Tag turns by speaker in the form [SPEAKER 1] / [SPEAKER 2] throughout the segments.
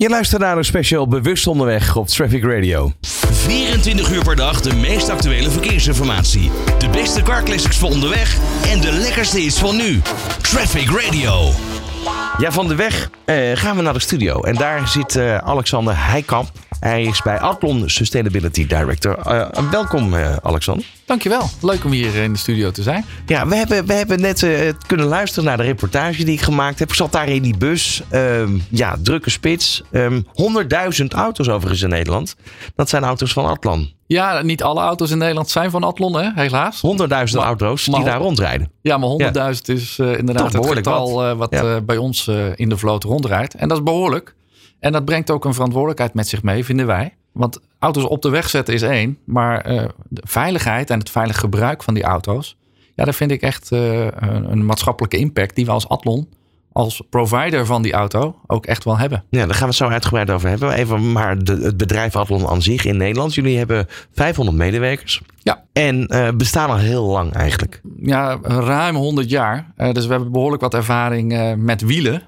[SPEAKER 1] Je luistert naar een special Bewust Onderweg op Traffic Radio.
[SPEAKER 2] 24 uur per dag de meest actuele verkeersinformatie. De beste car classics voor onderweg en de lekkerste is van nu. Traffic Radio.
[SPEAKER 1] Ja, van de weg eh, gaan we naar de studio. En daar zit eh, Alexander Heikamp. Hij is bij Adlon Sustainability Director. Eh, welkom, eh, Alexander.
[SPEAKER 3] Dankjewel. Leuk om hier in de studio te zijn.
[SPEAKER 1] Ja, we hebben, we hebben net eh, kunnen luisteren naar de reportage die ik gemaakt heb. Ik zat daar in die bus. Ehm, ja, drukke spits. Ehm 100.000 auto's overigens in Nederland. Dat zijn auto's van Adlon.
[SPEAKER 3] Ja, niet alle auto's in Nederland zijn van Adlon, hè? helaas.
[SPEAKER 1] 100.000
[SPEAKER 3] Maar-
[SPEAKER 1] auto's die
[SPEAKER 3] maar-
[SPEAKER 1] daar rondrijden.
[SPEAKER 3] Ja, maar 100.000 is inderdaad het
[SPEAKER 1] behoorlijk
[SPEAKER 3] getal
[SPEAKER 1] wat.
[SPEAKER 3] wat
[SPEAKER 1] Ja.
[SPEAKER 3] bij ons in de vloot rondrijdt. En dat is behoorlijk. En dat brengt ook een verantwoordelijkheid met zich mee, vinden wij. Want auto's op de weg zetten is één. Maar eh, de veiligheid en het veilig gebruik van die auto's... Ja, daar vind ik echt eh, een, maatschappelijke impact... die we als Adlon, als provider van die auto... ook echt wel hebben.
[SPEAKER 1] Ja, daar gaan we het zo uitgebreid over hebben. Even maar de, het bedrijf Adlon aan zich in Nederland. Jullie hebben 500 medewerkers.
[SPEAKER 3] Ja.
[SPEAKER 1] En eh, bestaan al heel lang eigenlijk.
[SPEAKER 3] ja, ruim 100 jaar. Eh, dus we hebben behoorlijk wat ervaring eh, met wielen.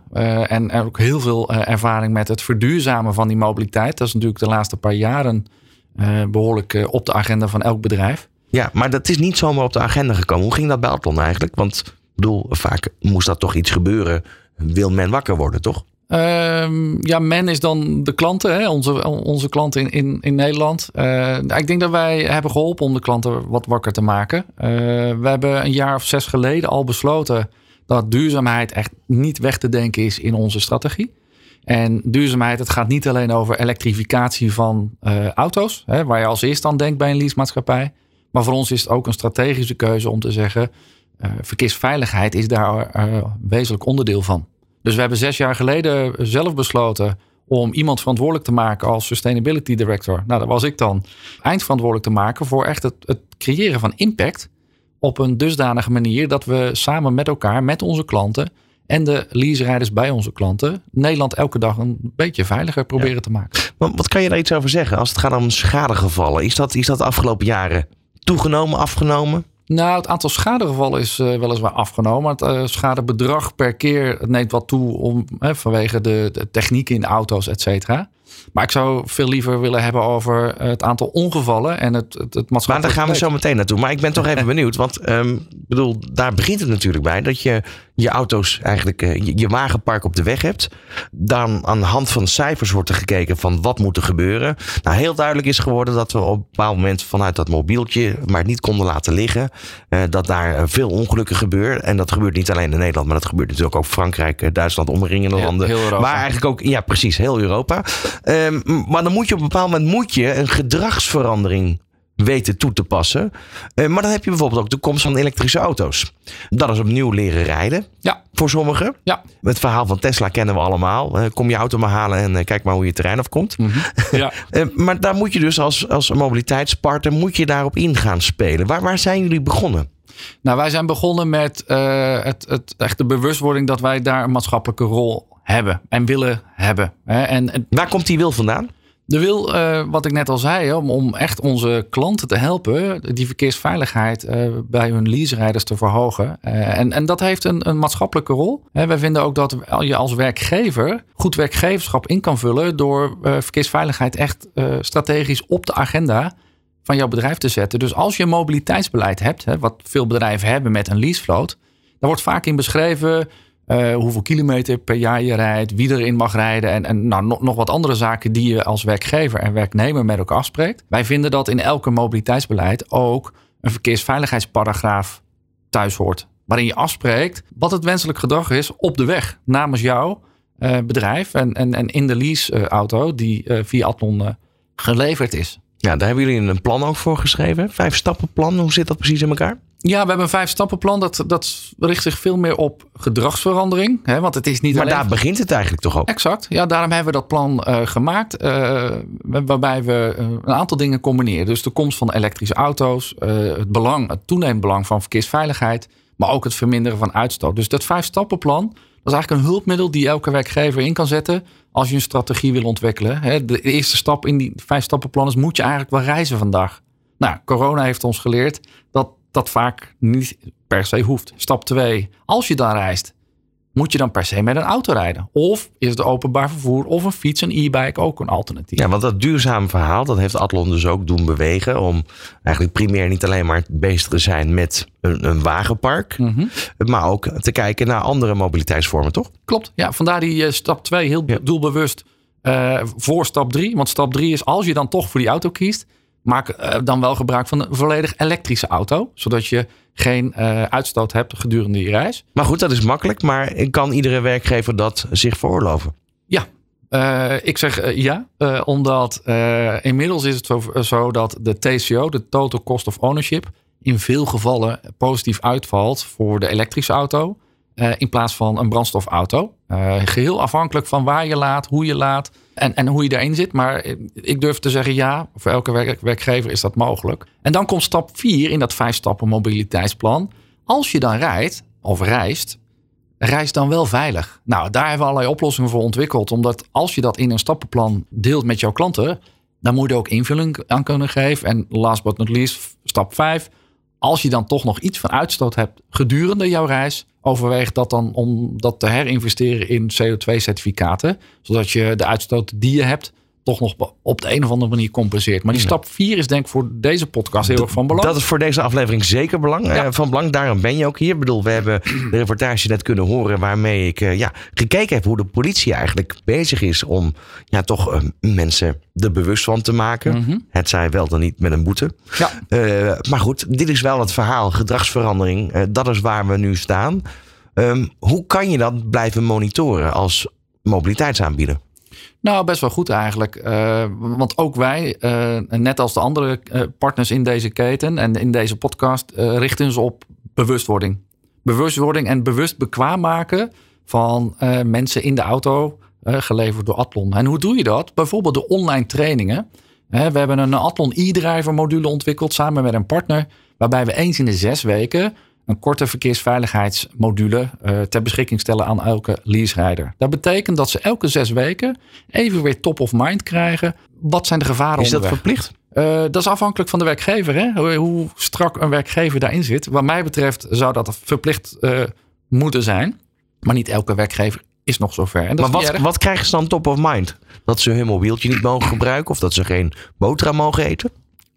[SPEAKER 3] En ook heel veel ervaring met het verduurzamen van die mobiliteit. Dat is natuurlijk de laatste paar jaren eh, behoorlijk eh, op de agenda van elk bedrijf.
[SPEAKER 1] Ja, maar dat is niet zomaar op de agenda gekomen. Hoe ging dat bij Adlon eigenlijk? Want bedoel, vaak moest dat toch iets gebeuren. Wil men wakker worden, toch?
[SPEAKER 3] Ehm, ja, men is dan de klanten, hè? Onze, onze klanten in, in, in Nederland. Eh, ik denk dat wij hebben geholpen om de klanten wat wakker te maken. Eh, we hebben een jaar of zes geleden al besloten dat duurzaamheid echt niet weg te denken is in onze strategie. En duurzaamheid, het gaat niet alleen over elektrificatie van eh, auto's, hè, waar je als eerste aan denkt bij een leasemaatschappij. Maar voor ons is het ook een strategische keuze om te zeggen, verkeersveiligheid is daar eh, wezenlijk onderdeel van. Dus we hebben zes jaar geleden zelf besloten om iemand verantwoordelijk te maken als Sustainability Director. Nou, dat was ik dan. Eindverantwoordelijk te maken voor echt het, het creëren van impact op een dusdanige manier dat we samen met elkaar, met onze klanten en de leaserijders bij onze klanten, Nederland elke dag een beetje veiliger proberen te maken.
[SPEAKER 1] Maar wat kan je daar iets over zeggen als het gaat om schadegevallen? Is dat, is dat de afgelopen jaren toegenomen, afgenomen?
[SPEAKER 3] Nou, het aantal schadegevallen is eh, weliswaar afgenomen. Het eh, schadebedrag per keer neemt wat toe om, hè, vanwege de, de techniek in auto's, et cetera. Maar ik zou veel liever willen hebben over het aantal ongevallen en het, het, het
[SPEAKER 1] Maar daar gaan we zo meteen naartoe. Maar ik ben toch even benieuwd. Want ehm, bedoel, daar begint het natuurlijk bij. Dat je je auto's eigenlijk, eh, je, je wagenpark op de weg hebt. Dan aan de hand van cijfers wordt er gekeken van wat moet er gebeuren. Nou, heel duidelijk is geworden dat we op een bepaald moment vanuit dat mobieltje maar niet konden laten liggen. Eh, dat daar eh, veel ongelukken gebeuren. En dat gebeurt niet alleen in Nederland, maar dat gebeurt natuurlijk ook Frankrijk, eh, Duitsland, omringende landen. Maar eigenlijk ook, ja precies, heel Europa. Ehm, maar dan moet je op een bepaald moment moet je een gedragsverandering weten toe te passen. Eh, maar dan heb je bijvoorbeeld ook de komst van elektrische auto's. Dat is opnieuw leren rijden
[SPEAKER 3] Ja,
[SPEAKER 1] voor sommigen.
[SPEAKER 3] ja.
[SPEAKER 1] Het verhaal van Tesla kennen we allemaal. Eh, kom je auto maar halen en eh, kijk maar hoe je terrein afkomt.
[SPEAKER 3] ja.
[SPEAKER 1] Eh, maar daar moet je dus als, als mobiliteitspartner moet je daarop in gaan spelen. Waar, waar zijn jullie begonnen?
[SPEAKER 3] Nou, wij zijn begonnen met eh, het, het, echt de bewustwording dat wij daar een maatschappelijke rol hebben en willen hebben. En
[SPEAKER 1] Waar komt die wil vandaan?
[SPEAKER 3] De wil, eh, wat ik net al zei, om, om echt onze klanten te helpen, die verkeersveiligheid eh, bij hun leaserijders te verhogen. Eh, en, en dat heeft een, een maatschappelijke rol. Hè, wij vinden ook dat je als werkgever goed werkgeverschap in kan vullen door verkeersveiligheid echt strategisch op de agenda van jouw bedrijf te zetten. Dus als je een mobiliteitsbeleid hebt, hè, wat veel bedrijven hebben met een leasevloot, daar wordt vaak in beschreven eh, hoeveel kilometer per jaar je rijdt, wie erin mag rijden en, en nou, nog, nog wat andere zaken die je als werkgever en werknemer met elkaar afspreekt. Wij vinden dat in elke mobiliteitsbeleid ook een verkeersveiligheidsparagraaf thuis hoort. Waarin je afspreekt wat het wenselijk gedrag is op de weg namens jouw eh, bedrijf en, en, en in de leaseauto die eh, via Atlon geleverd is.
[SPEAKER 1] Ja, daar hebben jullie een plan ook voor geschreven. Vijf stappen plan. Hoe zit dat precies in elkaar?
[SPEAKER 3] Ja, we hebben een vijf stappenplan. Dat, dat richt zich veel meer op gedragsverandering. Hè, want het is niet
[SPEAKER 1] Maar
[SPEAKER 3] alleen...
[SPEAKER 1] daar begint het eigenlijk toch ook.
[SPEAKER 3] Exact. Ja, daarom hebben we dat plan eh, gemaakt. eh, waarbij we eh, een aantal dingen combineren. Dus de komst van elektrische auto's. het, belang, het toenemend belang van verkeersveiligheid. Maar ook het verminderen van uitstoot. Dus dat vijf stappenplan. Dat is eigenlijk een hulpmiddel die elke werkgever in kan zetten. Als je een strategie wil ontwikkelen. Hè, de eerste stap in die vijf stappenplan is. Moet je eigenlijk wel reizen vandaag? Nou, corona heeft ons geleerd dat dat vaak niet per se hoeft. Stap 2. Als je dan reist, moet je dan per se met een auto rijden? Of is het openbaar vervoer of een fiets, een e-bike ook een alternatief?
[SPEAKER 1] Ja, want dat duurzaam verhaal, dat heeft Atlon dus ook doen bewegen. Om eigenlijk primair niet alleen maar bezig te zijn met een, een wagenpark.
[SPEAKER 3] Mhm.
[SPEAKER 1] Maar ook te kijken naar andere mobiliteitsvormen, toch?
[SPEAKER 3] Klopt, ja, vandaar die eh, stap 2 heel doelbewust eh, voor stap 3. Want stap 3 is als je dan toch voor die auto kiest, maak eh, dan wel gebruik van een volledig elektrische auto. Zodat je geen eh, uitstoot hebt gedurende je reis.
[SPEAKER 1] Maar goed, dat is makkelijk. Maar kan iedere werkgever dat zich veroorloven?
[SPEAKER 3] Ja, eh, ik zeg ja, omdat inmiddels is het zo, zo dat de TCO, de Total Cost of Ownership, in veel gevallen positief uitvalt voor de elektrische auto in plaats van een brandstofauto. Eh, geheel afhankelijk van waar je laat, hoe je laat en, en hoe je daarin zit. Maar ik durf te zeggen ja, voor elke werk- werkgever is dat mogelijk. En dan komt stap 4 in dat vijf stappen mobiliteitsplan. Als je dan rijdt of reist, reis dan wel veilig. Nou, daar hebben we allerlei oplossingen voor ontwikkeld. Omdat als je dat in een stappenplan deelt met jouw klanten, dan moet je ook invulling aan kunnen geven. En last but not least, stap 5. Als je dan toch nog iets van uitstoot hebt gedurende jouw reis, overweeg dat dan om dat te herinvesteren in CO2-certificaten. Zodat je de uitstoot die je hebt toch nog op de een of andere manier compenseert. Maar die stap 4 is denk ik voor deze podcast heel erg van belang.
[SPEAKER 1] Dat is voor deze aflevering zeker belang,
[SPEAKER 3] Ja.
[SPEAKER 1] eh, van belang. Daarom ben je ook hier. Ik bedoel, we hebben de reportage net kunnen horen waarmee ik eh, ja, gekeken heb hoe de politie eigenlijk bezig is om ja, toch eh, mensen er bewust van te maken.
[SPEAKER 3] Mhm.
[SPEAKER 1] Het zij wel dan niet met een boete.
[SPEAKER 3] Ja.
[SPEAKER 1] Maar goed, dit is wel het verhaal, gedragsverandering. Dat is waar we nu staan. Ehm, hoe kan je dat blijven monitoren als mobiliteitsaanbieder?
[SPEAKER 3] Nou, best wel goed eigenlijk. Eh, want ook wij, eh, net als de andere eh, partners in deze keten en in deze podcast, richten ons op bewustwording. Bewustwording en bewust bekwaam maken van mensen in de auto, geleverd door Atlon. En hoe doe je dat? Bijvoorbeeld de online trainingen. We hebben een Atlon e-driver module ontwikkeld samen met een partner, waarbij we eens in de zes weken een korte verkeersveiligheidsmodule eh, ter beschikking stellen aan elke leaserijder. Dat betekent dat ze elke zes weken even weer top of mind krijgen. Wat zijn de gevaren
[SPEAKER 1] Is dat verplicht?
[SPEAKER 3] Eh, dat is afhankelijk van de werkgever. Hè? Hoe, hoe strak een werkgever daarin zit. Wat mij betreft zou dat verplicht eh, moeten zijn. Maar niet elke werkgever is nog zover. En dat
[SPEAKER 1] Maar wat, wat krijgen ze dan top of mind? Dat ze hun mobieltje niet mogen gebruiken of dat ze geen boterham mogen eten?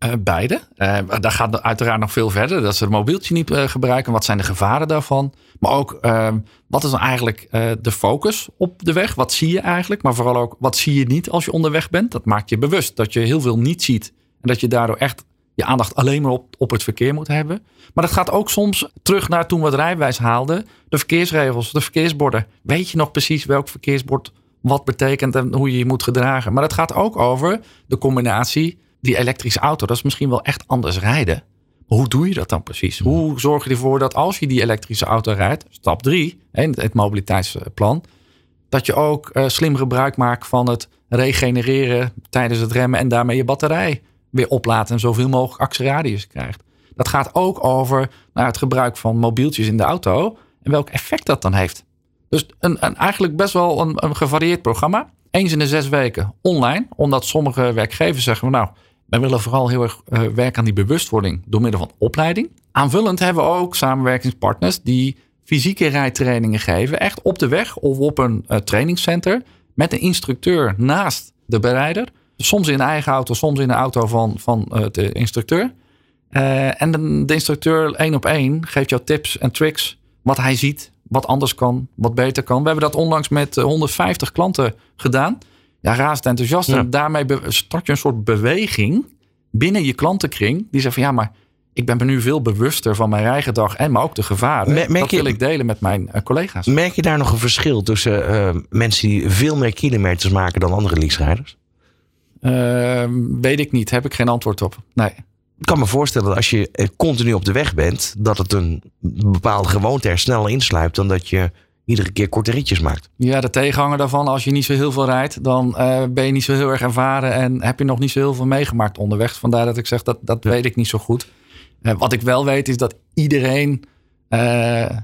[SPEAKER 3] Eh, beide. Eh, daar gaat uiteraard nog veel verder. Dat ze het mobieltje niet eh, gebruiken. Wat zijn de gevaren daarvan? Maar ook, ehm, wat is dan eigenlijk eh, de focus op de weg? Wat zie je eigenlijk? Maar vooral ook, wat zie je niet als je onderweg bent? Dat maakt je bewust dat je heel veel niet ziet. En dat je daardoor echt je aandacht alleen maar op, op het verkeer moet hebben. Maar dat gaat ook soms terug naar toen we het rijbewijs haalden. De verkeersregels, de verkeersborden. Weet je nog precies welk verkeersbord wat betekent en hoe je je moet gedragen? Maar het gaat ook over de combinatie die elektrische auto. Dat is misschien wel echt anders rijden. Maar hoe doe je dat dan precies? Hoe zorg je ervoor dat als je die elektrische auto rijdt, stap 3, het mobiliteitsplan, dat je ook eh, slim gebruik maakt van het regenereren tijdens het remmen en daarmee je batterij weer oplaat en zoveel mogelijk actieradius krijgt. Dat gaat ook over nou, het gebruik van mobieltjes in de auto en welk effect dat dan heeft. Dus een, een, eigenlijk best wel een, een gevarieerd programma. Eens in de zes weken online, omdat sommige werkgevers zeggen: Nou, wij willen vooral heel erg eh, werken aan die bewustwording door middel van opleiding. Aanvullend hebben we ook samenwerkingspartners die fysieke rijtrainingen geven, echt op de weg of op een eh, trainingscenter met een instructeur naast de berijder. Soms in eigen auto, soms in de auto van, van eh, de instructeur. En de, de instructeur één op één geeft jou tips en tricks wat hij ziet, wat anders kan, wat beter kan. We hebben dat onlangs met eh, 150 klanten gedaan. Ja, razend enthousiast.
[SPEAKER 1] Ja.
[SPEAKER 3] En daarmee start je een soort beweging binnen je klantenkring. Die zegt van ja, maar ik ben me nu veel bewuster van mijn rijgedrag en maar ook de gevaren.
[SPEAKER 1] Merk
[SPEAKER 3] dat
[SPEAKER 1] je-
[SPEAKER 3] wil ik delen met mijn eh, collega's.
[SPEAKER 1] Merk je daar nog een verschil tussen eh, mensen die veel meer kilometers maken dan andere leaserijders?
[SPEAKER 3] Eh, weet ik niet, heb ik geen antwoord op. Nee.
[SPEAKER 1] Ik kan me voorstellen dat als je eh, continu op de weg bent, dat het een bepaalde gewoonte er sneller insluipt dan dat je iedere keer korte ritjes maakt.
[SPEAKER 3] Ja, de tegenhanger daarvan, als je niet zo heel veel rijdt, dan eh, ben je niet zo heel erg ervaren en heb je nog niet zo heel veel meegemaakt onderweg. Vandaar dat ik zeg dat dat weet ik niet zo goed. Eh, wat ik wel weet is dat iedereen eh,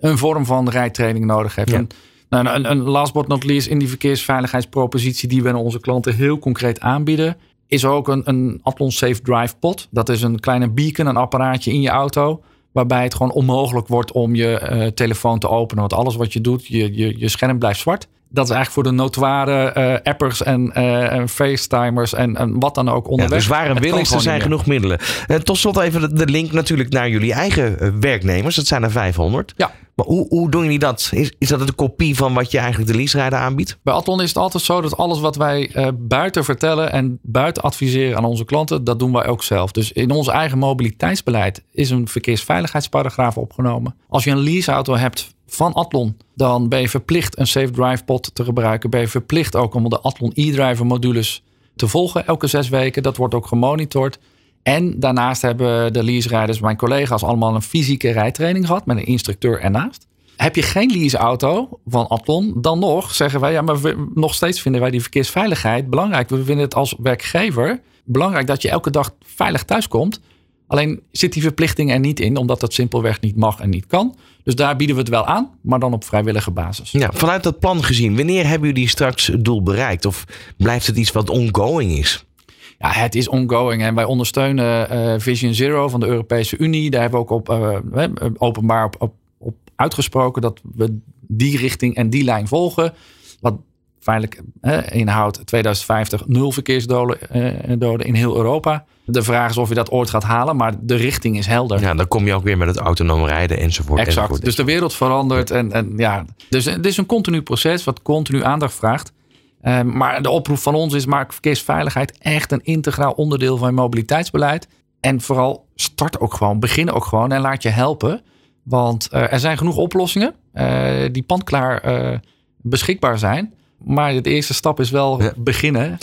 [SPEAKER 3] een vorm van rijtraining nodig heeft.
[SPEAKER 1] Ja.
[SPEAKER 3] En, nou, een, een last but not least in die verkeersveiligheidspropositie die we aan onze klanten heel concreet aanbieden, is ook een, een Safe Drive Pod. Dat is een kleine beacon, een apparaatje in je auto. Waarbij het gewoon onmogelijk wordt om je uh, telefoon te openen. Want alles wat je doet, je, je, je scherm blijft zwart dat is eigenlijk voor de notoire uh, appers en, uh, en facetimers en, en, wat dan ook onderweg.
[SPEAKER 1] Ja, dus waar een wil is, er zijn genoeg middelen. Tot slot even de, link natuurlijk naar jullie eigen werknemers. Dat zijn er 500.
[SPEAKER 3] Ja.
[SPEAKER 1] Maar hoe, hoe doen jullie dat? Is, is dat een kopie van wat je eigenlijk de leaserijder aanbiedt?
[SPEAKER 3] Bij Atlon is het altijd zo dat alles wat wij buiten vertellen en buiten adviseren aan onze klanten, dat doen wij ook zelf. Dus in ons eigen mobiliteitsbeleid is een verkeersveiligheidsparagraaf opgenomen. Als je een leaseauto hebt van Atlon, dan ben je verplicht een Safe Drive pod te gebruiken. Ben je verplicht ook om de Atlon e-driver modules te volgen elke zes weken. Dat wordt ook gemonitord. En daarnaast hebben de lease-rijders, mijn collega's, allemaal een fysieke rijtraining gehad met een instructeur ernaast. Heb je geen leaseauto van Atlon, dan nog zeggen wij, ja, maar nog steeds vinden wij die verkeersveiligheid belangrijk. We vinden het als werkgever belangrijk dat je elke dag veilig thuiskomt. Alleen zit die verplichting er niet in, omdat dat simpelweg niet mag en niet kan. Dus daar bieden we het wel aan, maar dan op vrijwillige basis.
[SPEAKER 1] Ja, vanuit dat plan gezien, wanneer hebben jullie straks het doel bereikt? Of blijft het iets wat ongoing is?
[SPEAKER 3] Ja, het is ongoing en wij ondersteunen uh, Vision Zero van de Europese Unie. Daar hebben we ook op, uh, openbaar op, op, op, uitgesproken dat we die richting en die lijn volgen. Wat feitelijk inhoudt 2050 nul verkeersdoden uh, in heel Europa. De vraag is of je dat ooit gaat halen, maar de richting is helder.
[SPEAKER 1] Ja, dan kom je ook weer met het autonoom rijden enzovoort.
[SPEAKER 3] Exact.
[SPEAKER 1] Enzovoort.
[SPEAKER 3] Dus de wereld verandert. En, en ja, dus het is een continu proces wat continu aandacht vraagt. Um, maar de oproep van ons is: maak verkeersveiligheid echt een integraal onderdeel van je mobiliteitsbeleid. En vooral start ook gewoon, begin ook gewoon en laat je helpen. Want uh, er zijn genoeg oplossingen uh, die pandklaar uh, beschikbaar zijn. Maar de eerste stap is wel ja. beginnen.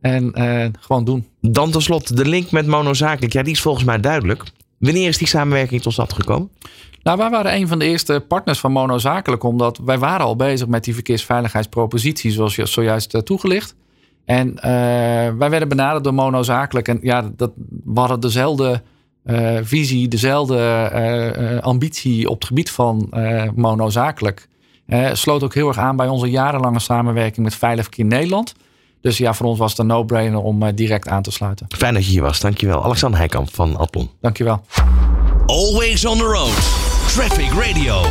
[SPEAKER 3] En gewoon doen.
[SPEAKER 1] Dan tenslotte de link met monozakelijk. Ja, die is volgens mij duidelijk. Wanneer is die samenwerking tot stand gekomen?
[SPEAKER 3] Nou, wij waren een van de eerste partners van monozakelijk. Omdat wij waren al bezig met die verkeersveiligheidspropositie. Zoals je zojuist uh, toegelicht. En uh, wij werden benaderd door monozakelijk. En ja, dat, we hadden dezelfde visie, dezelfde ambitie op het gebied van monozakelijk. sloot ook heel erg aan bij onze jarenlange samenwerking met Veilig Verkeer Nederland. Dus ja, voor ons was het een no-brainer om uh, direct aan te sluiten.
[SPEAKER 1] Fijn dat je hier was. Dankjewel. Alexander Heikamp van Atlon.
[SPEAKER 3] Dankjewel.
[SPEAKER 2] Always on the road. Traffic Radio.